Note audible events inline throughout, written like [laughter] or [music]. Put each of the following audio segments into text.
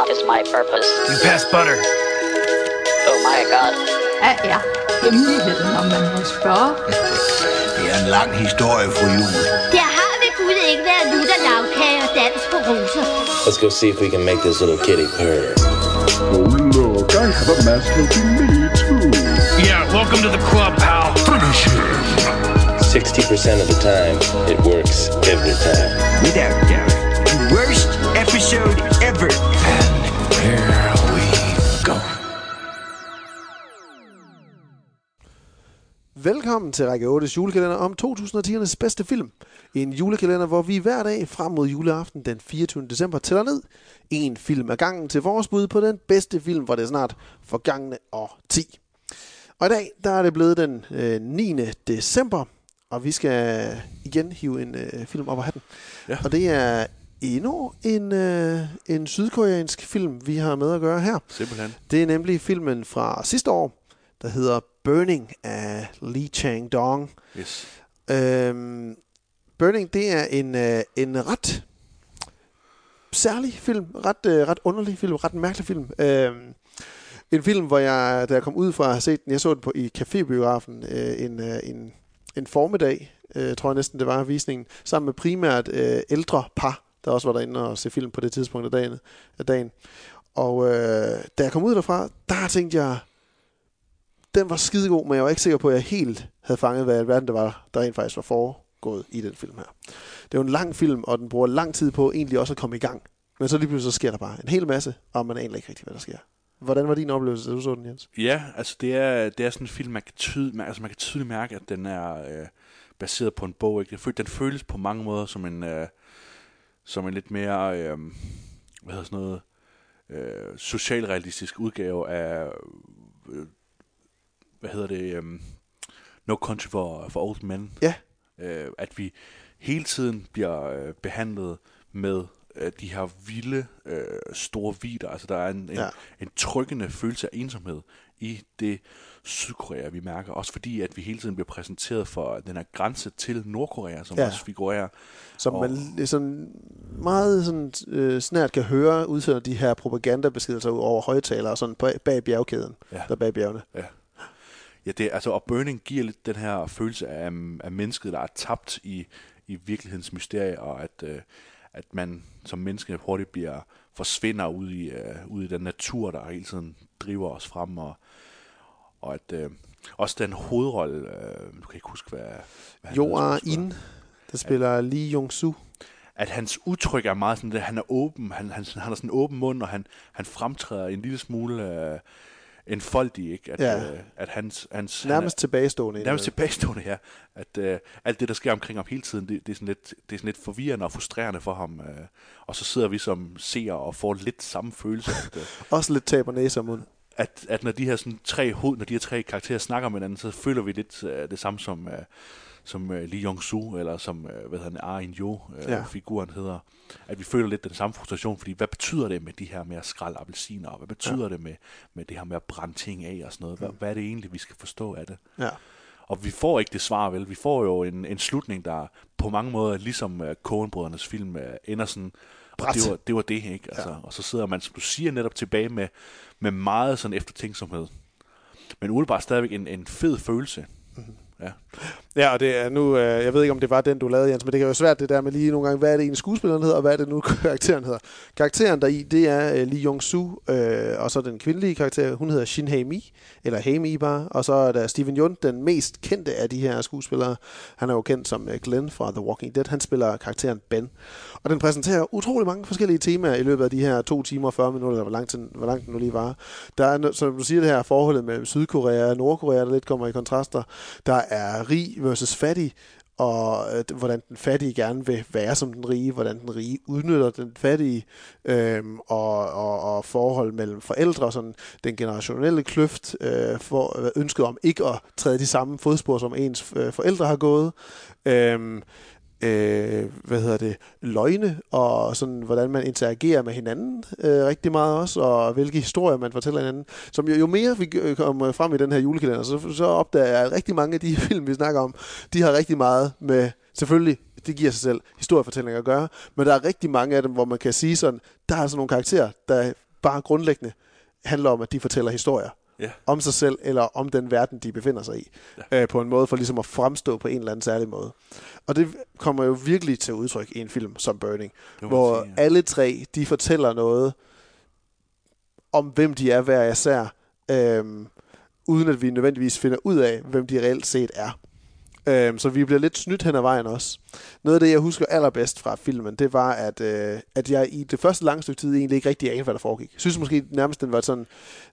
What is my purpose? You pass butter. Oh my god. Hvad er hemmeligheden, om man må spørge? Det er en lang historie, fru Jul. Der har ved Gud ikke været lutter lavkage og dans på roser. Let's go see if we can make this little kitty purr. Oh, look, I have a mask helping me, too. Yeah, welcome to the club, pal. Finish him. 60% of the time, it works every time. Without doubt. The worst episode Velkommen til Række 8's julekalender om 2010'ernes bedste film. En julekalender, hvor vi hver dag frem mod juleaften den 24. december tæller ned. En film ad gangen til vores bud på den bedste film for det snart forgangne år 10. Og i dag der er det blevet den øh, 9. december, og vi skal igen hive en øh, film op af hatten. Ja. Og det er endnu en, øh, en sydkoreansk film, vi har med at gøre her. Simpelthen. Det er nemlig filmen fra sidste år, der hedder Burning af Lee Chang-dong. Yes. Øhm, Burning, det er en, øh, en ret særlig film, ret, øh, ret underlig film, ret mærkelig film. Øhm, en film, hvor jeg, da jeg kom ud fra at set den, jeg så den på, i cafébiografen øh, en, øh, en, en formiddag, øh, tror jeg næsten det var, visningen, sammen med primært øh, ældre par, der også var derinde og se film på det tidspunkt af dagen. Af dagen. Og øh, da jeg kom ud derfra, der tænkte jeg, den var skidegod, men jeg var ikke sikker på, at jeg helt havde fanget, hvad i alverden det var, der rent faktisk var foregået i den film her. Det er jo en lang film, og den bruger lang tid på egentlig også at komme i gang. Men så lige pludselig så sker der bare en hel masse, og man aner ikke rigtig, hvad der sker. Hvordan var din oplevelse, da du så den, Jens? Ja, altså det er, det er sådan en film, man kan, tyde, altså man kan tydeligt mærke, at den er øh, baseret på en bog. Ikke? Den, føles, den føles på mange måder som en, øh, som en lidt mere, øh, hvad hedder sådan noget, øh, socialrealistisk udgave af, øh, hvad hedder det, øh, No Country for, for Old Men. Ja. Øh, at vi hele tiden bliver øh, behandlet med øh, de her vilde, øh, store vider. Altså der er en, en, Ja. en trykkende følelse af ensomhed i det Sydkorea, vi mærker. Også fordi, at vi hele tiden bliver præsenteret for den her grænse til Nordkorea, som Ja. også figurerer. Som Og- man sådan meget sådan, øh, snart kan høre, udsender de her propagandabeskeder ud over højtalere, sådan bag, bag bjergkæden, Ja. der bag bjergene. Ja. Ja, det, altså, og Burning giver lidt den her følelse af, af mennesket, der er tabt i, i virkelighedens mysterie, og at, øh, at man som menneske hurtigt bliver forsvinder ud i, øh, ud i den natur, der hele tiden driver os frem, og, og at øh, også den hovedrolle, øh, du kan ikke huske, hvad, hvad Jo skuespiller. In, der spiller Lee Jong-soo. at hans udtryk er meget sådan, at han er åben, han, han, han har sådan en åben mund, og han, han fremtræder en lille smule øh, enfoldig, ikke? At, Ja. øh, at hans, hans, Nærmest tilbagestående. han er, nærmest indimellem. tilbagestående, ja. At øh, alt det, der sker omkring ham hele tiden, det, det, er sådan lidt, det er sådan lidt forvirrende og frustrerende for ham. Øh, og så sidder vi som seere og får lidt samme følelse, at, øh, [laughs] Også lidt taber næse og mund. at, at når de her sådan tre hoved, når de her tre karakterer snakker med hinanden, så føler vi lidt øh, det samme som, øh, som øh, Lee Jong-soo, eller som, øh, hvad hedder han, Arin Jo, øh, Ja. figuren hedder. At vi føler lidt den samme frustration, fordi hvad betyder det med de her med at skralde appelsiner, og hvad betyder Ja. det med, med det her med at brænde ting af og sådan noget? Hvad, hvad er det egentlig, vi skal forstå af det? Ja. Og vi får ikke det svar, vel? Vi får jo en, en slutning, der på mange måder, ligesom uh, Coen-brødrenes film, uh, ender sådan, og Bræt. det var, det var det, ikke? Altså, Ja. Og så sidder man, som du siger, netop tilbage med, med meget sådan eftertænksomhed. Men umiddelbart stadigvæk en, en fed følelse. Mhm. Ja. Ja, og det er nu, øh, jeg ved ikke, om det var den, du lavede, Jens, men det kan jo være svært det der med lige nogle gange, hvad er det egentlig skuespilleren hedder, og hvad er det nu [laughs] karakteren hedder. Karakteren der i, det er øh, Lee Jong-soo, øh, og så den kvindelige karakter, hun hedder Shin Hae-mi, eller Hae-mi bare, og så er der Steven Yeun, den mest kendte af de her skuespillere. Han er jo kendt som øh, Glenn fra The Walking Dead, han spiller karakteren Ben. Og den præsenterer utrolig mange forskellige temaer i løbet af de her to timer og 40 minutter, eller hvor langt, den, hvor langt den nu lige var. Der er, som du siger, det her forholdet mellem Sydkorea og Nordkorea, der lidt kommer i kontraster. Der er rig versus fattig, og øh, hvordan den fattige gerne vil være som den rige, hvordan den rige udnytter den fattige, øh, og, og, og forhold mellem forældre, sådan den generationelle kløft, øh, for øh, ønsket om ikke at træde de samme fodspor, som ens øh, forældre har gået. Øh, øh, hvad hedder det, løgne, og sådan, hvordan man interagerer med hinanden øh, rigtig meget også, og hvilke historier man fortæller hinanden. Som jo, jo mere vi øh, kommer øh, frem i den her julekalender, så, så opdager jeg, at rigtig mange af de [laughs] film, vi snakker om, de har rigtig meget med, selvfølgelig, det giver sig selv, historiefortælling at gøre, men der er rigtig mange af dem, hvor man kan sige sådan, der er sådan nogle karakterer, der bare grundlæggende handler om, at de fortæller historier Ja. om sig selv, eller om den verden, de befinder sig i, ja. øh, på en måde for ligesom at fremstå på en eller anden særlig måde. Og det kommer jo virkelig til udtryk i en film som Burning, hvor sige, ja. alle tre, de fortæller noget om, hvem de er hver især, øhm, uden at vi nødvendigvis finder ud af, hvem de reelt set er. Øhm, så vi bliver lidt snydt hen ad vejen også. Noget af det, jeg husker allerbedst fra filmen, det var, at, øh, at jeg i det første lange stykke tid egentlig ikke rigtig anede, hvad der foregik. Jeg synes måske nærmest, den var sådan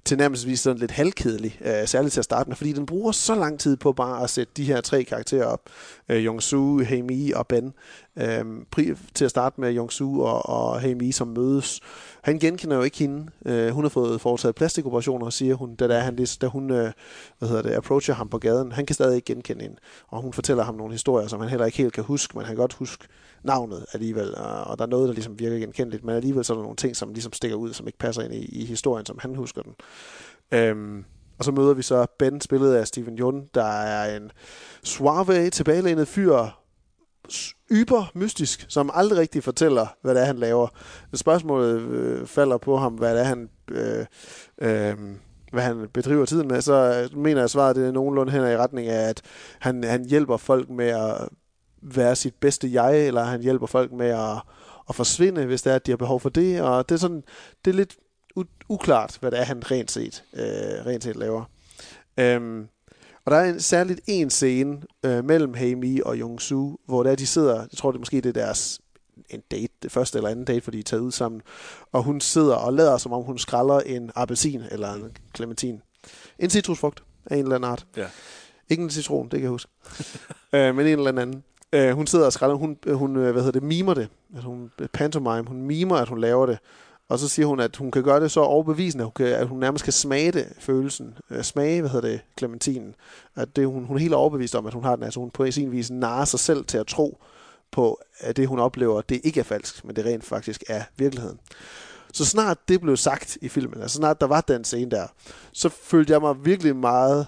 tilnærmelsesvis sådan lidt halvkedelig, øh, særligt til at starte med, fordi den bruger så lang tid på bare at sætte de her tre karakterer op. Øh, Jong-soo, Hae-mi og Ben. Øh, til at starte med Jong-soo og, og Heimi, som mødes. Han genkender jo ikke hende. Øh, hun har fået foretaget plastikoperationer, siger hun, da, da, han, da hun øh, hvad hedder det, approacher ham på gaden. Han kan stadig ikke genkende hende. Og hun fortæller ham nogle historier, som han heller ikke helt kan huske, men han kan godt huske navnet alligevel. Og, og der er noget, der ligesom virker genkendeligt, men alligevel så er der nogle ting, som ligesom stikker ud, som ikke passer ind i, i historien, som han husker den. Øhm, og så møder vi så Ben, spillet af Steven Jun, der er en suave, tilbagelænet fyr, yber mystisk, som aldrig rigtig fortæller, hvad det er, han laver. Spørgsmålet øh, falder på ham, hvad det er, han, øh, øh, hvad han bedriver tiden med, så øh, mener jeg, at svaret det er nogenlunde hen i retning af, at han, han hjælper folk med at være sit bedste jeg, eller han hjælper folk med at, at forsvinde, hvis det er, at de har behov for det. Og det er, sådan, det er lidt uklart, hvad det er, han rent set, øh, rent set laver. Øhm, og der er en, særligt en scene øh, mellem Hae-mi og Jong-soo, hvor der de sidder, jeg tror det måske det er deres en date, det første eller anden date, fordi de er taget ud sammen, og hun sidder og lader, som om hun skræller en appelsin eller en clementin. En citrusfrugt af en eller anden art. Ja. Ikke en citron, det kan jeg huske. [laughs] øh, men en eller anden. Øh, hun sidder og skræller, hun, hun øh, hvad hedder det, mimer det. Altså hun, pantomime, hun mimer, at hun laver det. Og så siger hun, at hun kan gøre det så overbevisende, at hun, kan, at hun nærmest kan smage det, følelsen. Øh, smage, hvad hedder det, clementinen. At det, hun, hun er helt overbevist om, at hun har den. Altså hun på sin vis narer sig selv til at tro på, at det hun oplever, det ikke er falsk, men det rent faktisk er virkeligheden. Så snart det blev sagt i filmen, altså snart der var den scene der, så følte jeg mig virkelig meget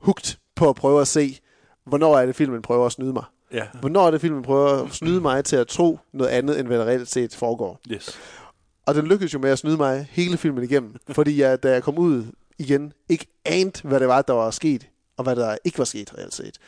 hugt på at prøve at se, hvornår er det filmen prøver at snyde mig. Ja. Hvornår er det filmen prøver at snyde mig til at tro noget andet, end hvad der reelt set foregår. Yes. Og den lykkedes jo med at snyde mig hele filmen igennem, [laughs] fordi jeg, da jeg kom ud igen, ikke anede, hvad det var, der var sket, og hvad der ikke var sket reelt set.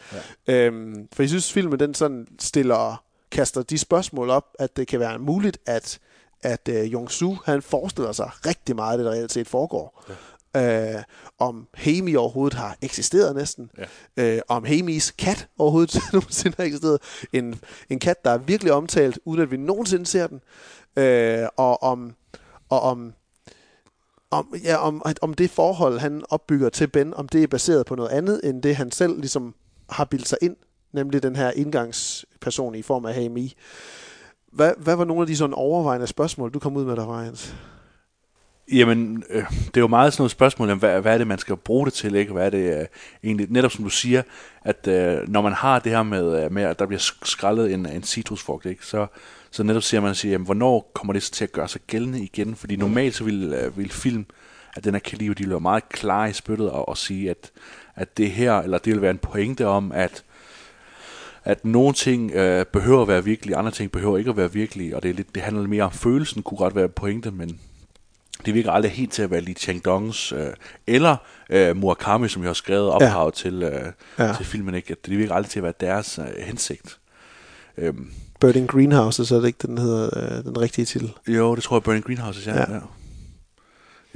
Ja. Øhm, for jeg synes, filmen den sådan stiller, kaster de spørgsmål op, at det kan være muligt, at, at uh, Jong-soo, han forestiller sig rigtig meget af det, der reelt set foregår. Ja. Øh, om Hami overhovedet har eksisteret næsten. Ja. Øh, om Hamis kat overhovedet [laughs] nogensinde har eksisteret. En, en kat, der er virkelig omtalt, uden at vi nogensinde ser den. Øh, og om, og om, om, ja, om, om det forhold, han opbygger til Ben, om det er baseret på noget andet, end det han selv ligesom har bildt sig ind, nemlig den her indgangsperson i form af HMI. Hvad, hvad var nogle af de sådan overvejende spørgsmål, du kom ud med der, Ryan? Jamen, øh, det er jo meget sådan noget spørgsmål om, hvad, hvad er det, man skal bruge det til, ikke? Hvad er det øh, egentlig, netop som du siger, at øh, når man har det her med, øh, med at der bliver skrællet en, en citrusfrugt, ikke? Så, så netop siger man, siger, jamen, hvornår kommer det så til at gøre sig gældende igen? Fordi normalt så vil, øh, vil film af den her kaliber, de vil være meget klar i spyttet og, og sige, at, at det her, eller det vil være en pointe om, at at nogle ting øh, behøver at være virkelige, andre ting behøver ikke at være virkelige, og det, er lidt, det handler lidt mere om følelsen, kunne godt være pointe, men det virker aldrig helt til at være Li Chengdongs, øh, eller øh, Murakami, som jeg har skrevet ophav ja. til, øh, Ja. ja. til filmen, ikke? At det virker aldrig til at være deres øh, hensigt. Øhm, Birding Greenhouse, så er det ikke, den hedder øh, den rigtige titel. jo, det tror jeg, Burning Greenhouses, ja. Ja. ja. ja.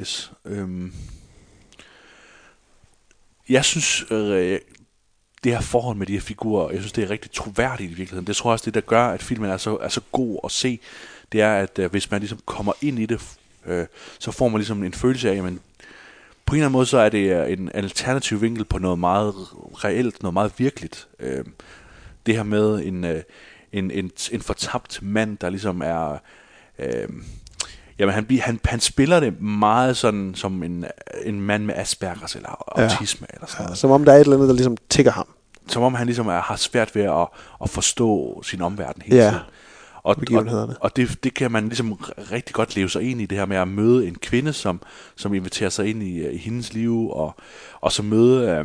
Yes. Øhm. Jeg synes, øh, det her forhold med de her figurer, jeg synes, det er rigtig troværdigt i virkeligheden. Det tror jeg også, det der gør, at filmen er så, er så god at se, det er, at øh, hvis man ligesom kommer ind i det, øh, så får man ligesom en følelse af, jamen, på en eller anden måde, så er det øh, en alternativ vinkel på noget meget reelt, noget meget virkeligt. Øh, det her med en, øh, en, en, en fortabt mand, der ligesom er... Øh, jamen, han, han, han spiller det meget sådan som en, en mand med Aspergers eller Ja. autisme eller sådan Ja, noget. som om der er et eller andet, der ligesom tigger ham. Som om han ligesom er, har svært ved at, at forstå sin omverden hele Ja. tiden. Og, og, og det, det kan man ligesom rigtig godt leve sig ind i, det her med at møde en kvinde, som, som inviterer sig ind i, i hendes liv, og, og så møde øh,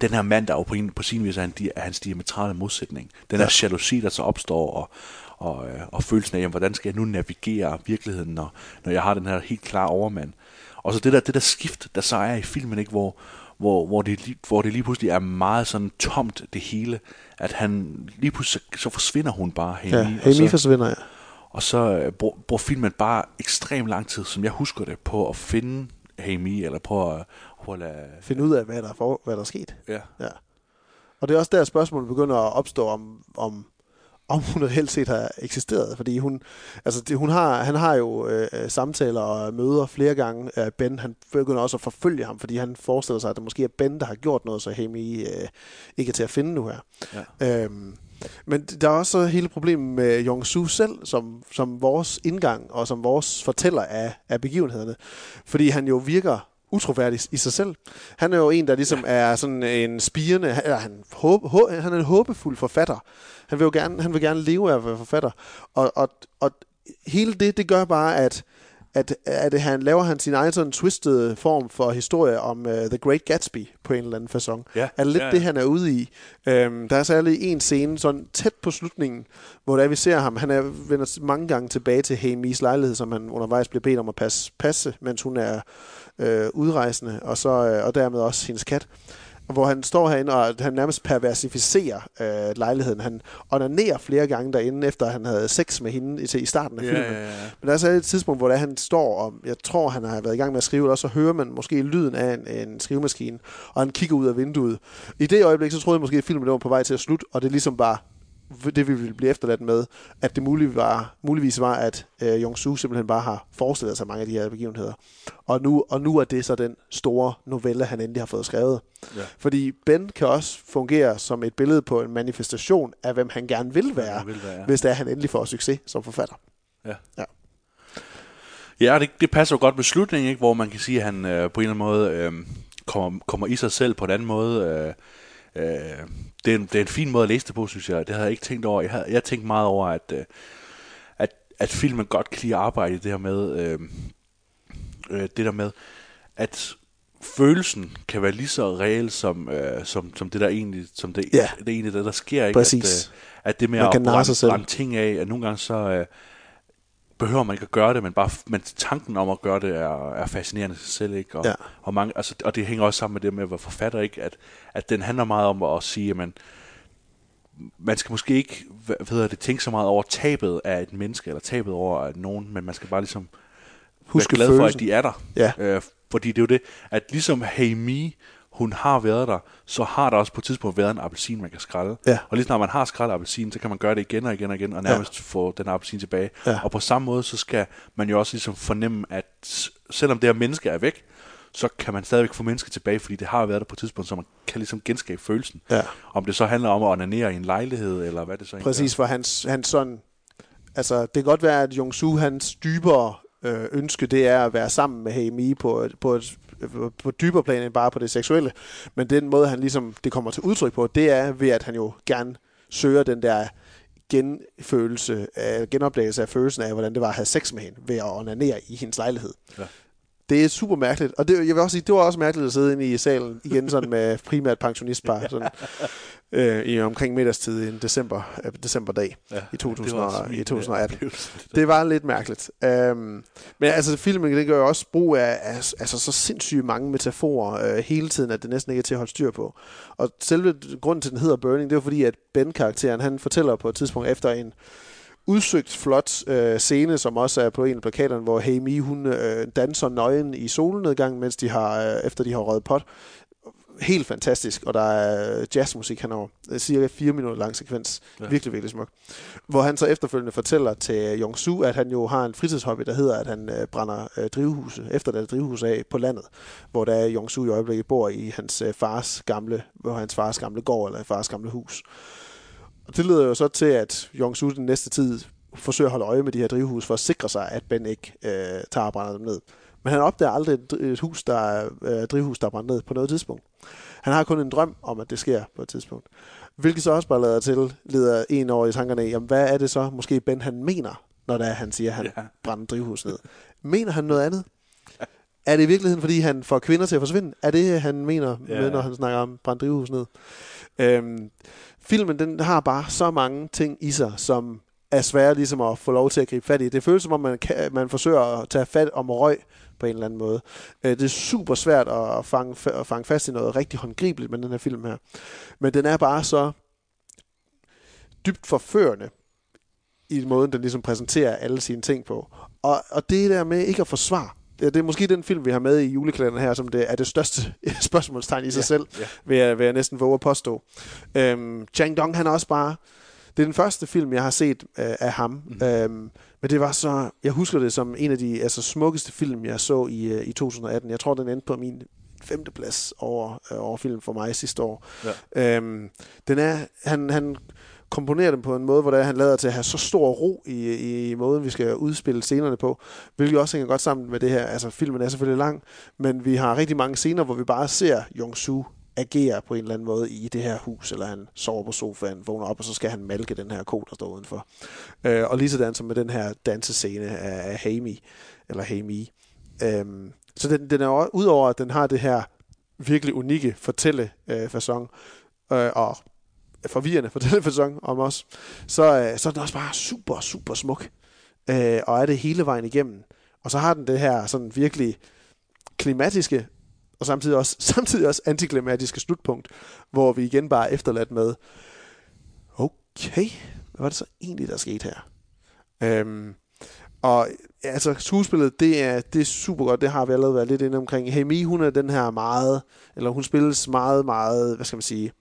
den her mand, der jo på, en, på sin vis er, en, er hans diametrale modsætning. Den her jalousi, der så opstår, og, og, øh, og følelsen af, jamen, hvordan skal jeg nu navigere virkeligheden, når, når jeg har den her helt klare overmand. Og så det der, det der skift, der så er i filmen, ikke, hvor, hvor, hvor, det, lige- hvor det lige pludselig er meget sådan tomt, det hele, at han lige pludselig, så, så forsvinder hun bare, Hemi, Ja, Hemi så- forsvinder, ja. og så øh, bruger, bruger filmen bare ekstremt lang tid, som jeg husker det, på at finde Amy, eller på at, på at lade... Finde ud af, hvad der er, for, hvad der er sket. Ja. Ja. Og det er også der, spørgsmålet begynder at opstå om, om, om hun [laughs] reelt set har eksisteret. Fordi hun, altså det, hun har, han har jo øh, samtaler og møder flere gange. Øh, ben, han begynder også at forfølge ham, fordi han forestiller sig, at det måske er Ben, der har gjort noget, så Hemi øh, ikke er til at finde nu her. Ja. Øhm, men der er også hele problemet med Jong-Soo selv, som, som vores indgang og som vores fortæller af, af begivenhederne. Fordi han jo virker utroværdig i sig selv. Han er jo en, der ligesom er sådan en spirende, eller han, håb, hå, han er en håbefuld forfatter. Han vil jo gerne, han vil gerne leve af at være forfatter. Og, og, og hele det, det gør bare, at at, at han laver han sin egen sådan twisted form for historie om uh, The Great Gatsby på en eller anden façon. Ja, Er lidt ja, ja. det, han er ude i. Øhm, der er særlig en scene sådan tæt på slutningen, hvor der vi ser ham. Han er, vender mange gange tilbage til Hamis lejlighed, som han undervejs bliver bedt om at passe, passe mens hun er øh, udrejsende, og, så, øh, og dermed også hendes kat. Hvor han står herinde, og han nærmest perversificerer øh, lejligheden. Han onanerer flere gange derinde, efter han havde sex med hende i, til, i starten af filmen. ja, ja. Men der er så et tidspunkt, hvor der han står, og jeg tror, han har været i gang med at skrive, og så hører man måske lyden af en, en skrivemaskine, og han kigger ud af vinduet. I det øjeblik, så troede jeg måske, at filmen var på vej til at slutte, og det er ligesom bare det, vi ville blive efterladt med, at det mulig var, muligvis var, at øh, Jong-Soo simpelthen bare har forestillet sig mange af de her begivenheder. Og nu, og nu er det så den store novelle, han endelig har fået skrevet. Ja. Fordi Ben kan også fungere som et billede på en manifestation af, hvem han gerne vil være, vil være, ja. hvis det er, han endelig får succes som forfatter. Ja. Ja. Ja, det, det passer jo godt med slutningen, ikke? hvor man kan sige, at han øh, på en eller anden måde øh, kommer, kommer i sig selv på en anden måde. Øh, øh, det, er en, det er en fin måde at læse det på, synes jeg. Det havde jeg ikke tænkt over. Jeg havde jeg tænkt meget over, at, øh, at, at filmen godt kan lide at arbejde det her med, øh, øh, det der med, at følelsen kan være lige så reel som, øh, som, som det der egentlig, som det, Ja. det egentlig det, der sker. Ikke? Præcis. At, øh, at det med Man at brænde, brænde ting af, at nogle gange så... Øh, behøver man ikke at gøre det, men bare men tanken om at gøre det er, er fascinerende i sig selv, ikke? Og, Ja. og, mange, altså, og det hænger også sammen med det med være forfatter, ikke? At, at den handler meget om at sige, at man, man skal måske ikke hvad hedder det, tænke så meget over tabet af et menneske, eller tabet over nogen, men man skal bare ligesom Huske glad for, følelsen. at de er der. Ja. Øh, fordi det er jo det, at ligesom Hey Me, hun har været der, så har der også på et tidspunkt været en appelsin, man kan skralde. Ja. Og lige når man har skrællet appelsin, så kan man gøre det igen og igen og igen, og nærmest ja. få den appelsin tilbage. Ja. Og på samme måde, så skal man jo også ligesom fornemme, at selvom det her menneske er væk, så kan man stadigvæk få mennesket tilbage, fordi det har været der på et tidspunkt, så man kan ligesom genskabe følelsen. Ja. Om det så handler om at onanere i en lejlighed, eller hvad det så egentlig Præcis, for hans, hans sådan... Altså, det kan godt være, at Jong-Soo, hans dybere øh, ønske, det er at være sammen med Hae på et, på et på dybere plan end bare på det seksuelle. Men den måde, han ligesom, det kommer til udtryk på, det er ved, at han jo gerne søger den der genfølelse, øh, genopdagelse af følelsen af, hvordan det var at have sex med hende, ved at onanere i hendes lejlighed. Ja. Det er super mærkeligt, og det, jeg vil også sige, det var også mærkeligt at sidde inde i salen igen sådan med primært pensionistpar, [laughs] sådan, øh, i omkring middagstid i en december, øh, decemberdag Ja, i, 2000, det var i 2018. øh. Det var lidt mærkeligt. Um, men altså, filmen det gør jo også brug af, af altså, så sindssygt mange metaforer øh, hele tiden, at det næsten ikke er til at holde styr på. Og selve grunden til, at den hedder Burning, det var fordi, at Ben-karakteren, han fortæller på et tidspunkt efter en udsøgt flot øh, scene, som også er på en af plakaterne, hvor Hey hun øh, danser nøgen i solnedgang, mens de har, øh, efter de har røget pot. Helt fantastisk, og der er jazzmusik henover. Det er cirka fire minutter lang sekvens. Ja. Virkelig, virkelig smuk. Hvor han så efterfølgende fortæller til Jong-Soo, at han jo har en fritidshobby, der hedder, at han øh, brænder øh, drivhuse, efter det drivhus af på landet, hvor der Jong-Soo i øjeblikket bor i hans øh, fars gamle, hvor hans fars gamle gård, eller fars gamle hus. Og det leder jo så til, at Jong-Soo den næste tid forsøger at holde øje med de her drivhus, for at sikre sig, at Ben ikke øh, tager og brænder dem ned. Men han opdager aldrig et, hus, der er, øh, drivhus, der er brændt ned på noget tidspunkt. Han har kun en drøm om, at det sker på et tidspunkt. Hvilket så også bare leder til, leder en over i tankerne af, jamen, hvad er det så måske Ben han mener, når det er, han siger, at han Ja. brænder drivhus ned. Mener han noget andet? Er det i virkeligheden, fordi han får kvinder til at forsvinde? Er det, han mener Ja. med, når han snakker om brænde drivhus ned? Øhm, filmen den har bare så mange ting i sig, som er svære ligesom at få lov til at gribe fat i. Det føles som om, man, kan, man forsøger at tage fat om røg på en eller anden måde. Øh, det er super svært at fange, fa- at fange fast i noget rigtig håndgribeligt med den her film her. Men den er bare så dybt forførende i måden, den ligesom præsenterer alle sine ting på. Og, og det der med ikke at forsvare, det det er måske den film, vi har med i julekalenderen her, som det er det største [laughs] spørgsmålstegn i sig Ja, selv, ja. vil jeg, vil jeg næsten våge at påstå. Øhm, Chang Dong, han er også bare... Det er den første film, jeg har set øh, af ham. Mm. Øhm, men det var så... Jeg husker det som en af de altså, smukkeste film, jeg så i, øh, i 2018. Jeg tror, den endte på min femteplads over, øh, over film for mig sidste år. Ja. Øhm, den er, han, han komponerer den på en måde, hvor der han lader til at have så stor ro i, i måden, vi skal udspille scenerne på, hvilket også hænger godt sammen med det her. Altså, filmen er selvfølgelig lang, men vi har rigtig mange scener, hvor vi bare ser Jong-Soo agerer på en eller anden måde i det her hus, eller han sover på sofaen, vågner op, og så skal han malke den her ko, der står udenfor. Øh, og lige sådan som med den her dansescene af, af Hami, eller Hami. Øh, så den, den er jo, udover at den har det her virkelig unikke fortælle øh, fasong øh, og forvirrende fortællefasong om os, så, øh, så er den også bare super, super smuk. Øh, og er det hele vejen igennem. Og så har den det her sådan virkelig klimatiske, og samtidig også, [laughs] samtidig også antiklimatiske slutpunkt, hvor vi igen bare er efterladt med, okay, hvad var det så egentlig, der skete her? Øhm, og ja, altså skuespillet, det er, det er super godt, det har vi allerede været lidt inde omkring. Hemi, hun er den her meget, eller hun spilles meget, meget, hvad skal man sige,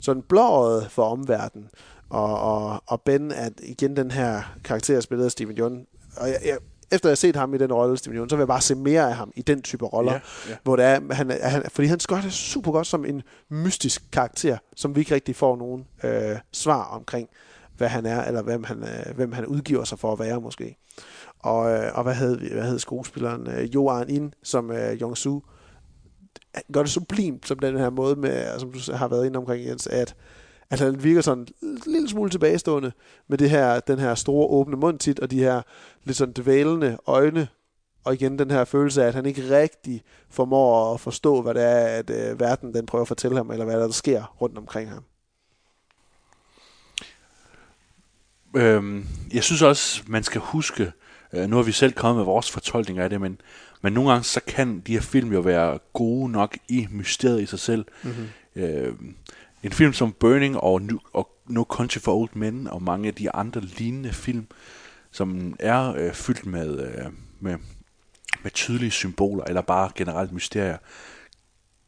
sådan blåret for omverdenen. Og, og, og Ben er igen den her karakter, spillet af Steven John. Og jeg, jeg, efter jeg har set ham i den rolle, Steven så vil jeg bare se mere af ham i den type roller. Ja, ja. Hvor det er, han, han, fordi han gør det super godt som en mystisk karakter, som vi ikke rigtig får nogen øh, svar omkring, hvad han er, eller hvem han, øh, hvem han udgiver sig for at være måske. Og, øh, og hvad hed, vi- hvad hed skuespilleren? Øh, Jo An In, som øh, Jong han gør det sublimt som den her måde, med, som du har været inde omkring, Jens, at, at han virker sådan en lille smule tilbagestående med det her, den her store åbne mund tit, og de her lidt sådan dvælende øjne, og igen den her følelse af, at han ikke rigtig formår at forstå, hvad det er, at øh, verden den prøver at fortælle ham, eller hvad der, der sker rundt omkring ham. Øhm, jeg synes også, man skal huske, øh, nu har vi selv kommet med vores fortolkning af det, men, men nogle gange så kan de her film jo være gode nok i mysteriet i sig selv. Mm-hmm. Øh, en film som Burning og, New, og No Country for Old Men og mange af de andre lignende film, som er øh, fyldt med, øh, med, med tydelige symboler eller bare generelt mysterier,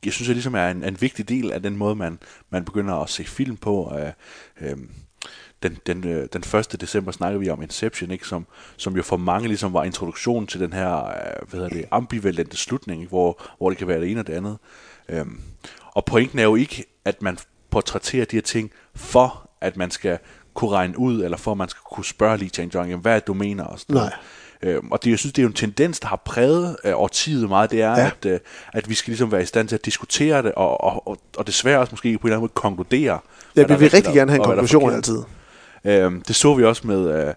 jeg synes, det ligesom er en, en vigtig del af den måde, man, man begynder at se film på. Øh, øh, den, den, øh, den 1. december snakkede vi om Inception, ikke? Som, som jo for mange ligesom var introduktionen til den her øh, hvad hedder det, ambivalente slutning, ikke? hvor, hvor det kan være det ene og det andet. Øh, og pointen er jo ikke, at man portrætterer de her ting for, at man skal kunne regne ud, eller for at man skal kunne spørge Lee Chang Jong, hvad er mener? Og sådan noget. Øhm, og det, jeg synes, det er jo en tendens, der har præget øh, årtiet meget, det er, Ja. at, øh, at vi skal ligesom være i stand til at diskutere det, og, og, og, og desværre også måske på en eller anden måde konkludere. Ja, der vi vil rigtig og- gerne have en der konklusion altid. Øhm, det så vi også med, øh,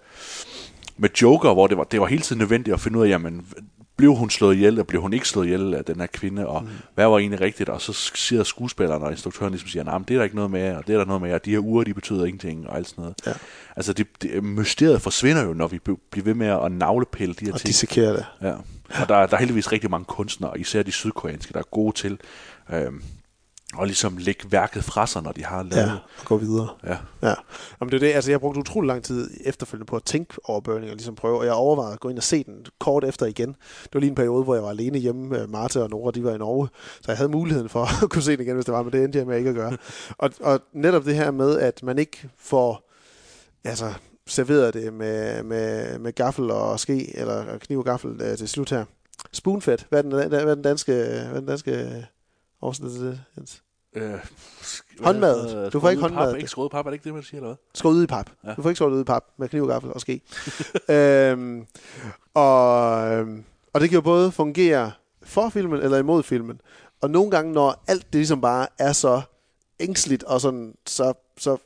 med Joker, hvor det var, det var hele tiden nødvendigt at finde ud af, jamen, blev hun slået ihjel, eller blev hun ikke slået ihjel af den her kvinde, og mm. hvad var egentlig rigtigt, og så siger skuespilleren og instruktøren ligesom siger, nej, men det er der ikke noget med, og det er der noget med, og de her uger, de betyder ingenting, og alt sådan noget. Ja. Altså, det, det, mysteriet forsvinder jo, når vi bliver ved med at navlepille de her Og ting. dissekere det. Ja. Og der, er- der er heldigvis rigtig mange kunstnere, især de sydkoreanske, der er gode til øhm, at ligesom lægge værket fra sig, når de har lavet Ja, og gå videre. Ja. Ja. Jamen, det er det. Altså, jeg har brugt utrolig lang tid efterfølgende på at tænke over Burning og ligesom prøve, og jeg overvejede at gå ind og se den kort efter igen. Det var lige en periode, hvor jeg var alene hjemme. Martha og Nora, de var i Norge, så jeg havde muligheden for [laughs] at kunne se den igen, hvis det var, men det endte jeg med ikke at gøre. [laughs] og, og netop det her med, at man ikke får altså, serveret det med, med, med gaffel og ske, eller kniv og gaffel øh, til slut her. Spoonfed, hvad er den, hvad er den danske, hvad er den danske til det? Øh, Håndmad. hvad- Du får ikke skåret ud i håndmad. Pap, ikke skåret pap, er det ikke det, man siger, eller hvad? skåret ud i pap. Ja. Du får ikke skåret ud i pap med kniv og gaffel og ske. [laughs] øhm, og, øhm, og det kan jo både fungere for filmen eller imod filmen. Og nogle gange, når alt det ligesom bare er så ængstligt og sådan, så, så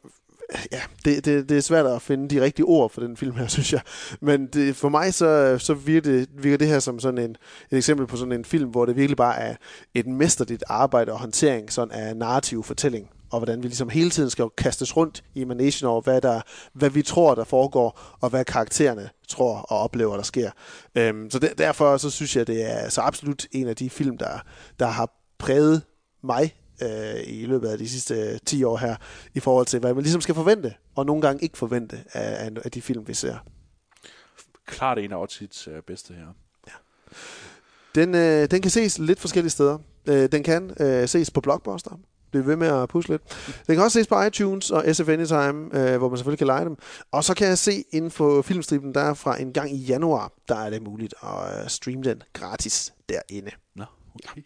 ja, det, det, det er svært at finde de rigtige ord for den film her, [laughs] synes jeg. Men det, for mig så, så virker, det, virker det her som sådan en, et eksempel på sådan en film, hvor det virkelig bare er et mesterligt arbejde og håndtering sådan af narrativ fortælling. og hvordan vi ligesom hele tiden skal kastes rundt i managen over, hvad, der, hvad vi tror, der foregår, og hvad karaktererne tror og oplever, der sker. Øhm, så der, derfor så synes jeg, det er så absolut en af de film, der, der har præget mig øh, i løbet af de sidste øh, 10 år her, i forhold til, hvad man ligesom skal forvente, og nogle gange ikke forvente af, af, de film, vi ser. Klart en af Ottits øh, bedste her. Den, øh, den kan ses lidt forskellige steder. Øh, den kan øh, ses på Blockbuster. Bliv ved med at pushe lidt. Den kan også ses på iTunes og SF Anytime, øh, hvor man selvfølgelig kan lege dem. Og så kan jeg se inden for filmstriben, der er fra en gang i januar, der er det muligt at øh, streame den gratis derinde. Nå, okay.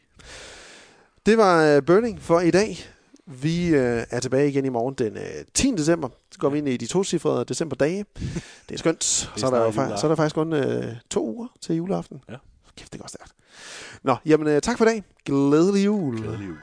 Det var øh, Burning for i dag. Vi øh, er tilbage igen i morgen den øh, 10. december. Så går vi ind i de to cifrede decemberdage. [laughs] Det er skønt. Så er, der, jo så er der faktisk kun øh, to uger til juleaften. Ja. Kæft, det går stærkt. Nå, jamen øh, tak for i dag. Glædelig jul. Glædelig jul.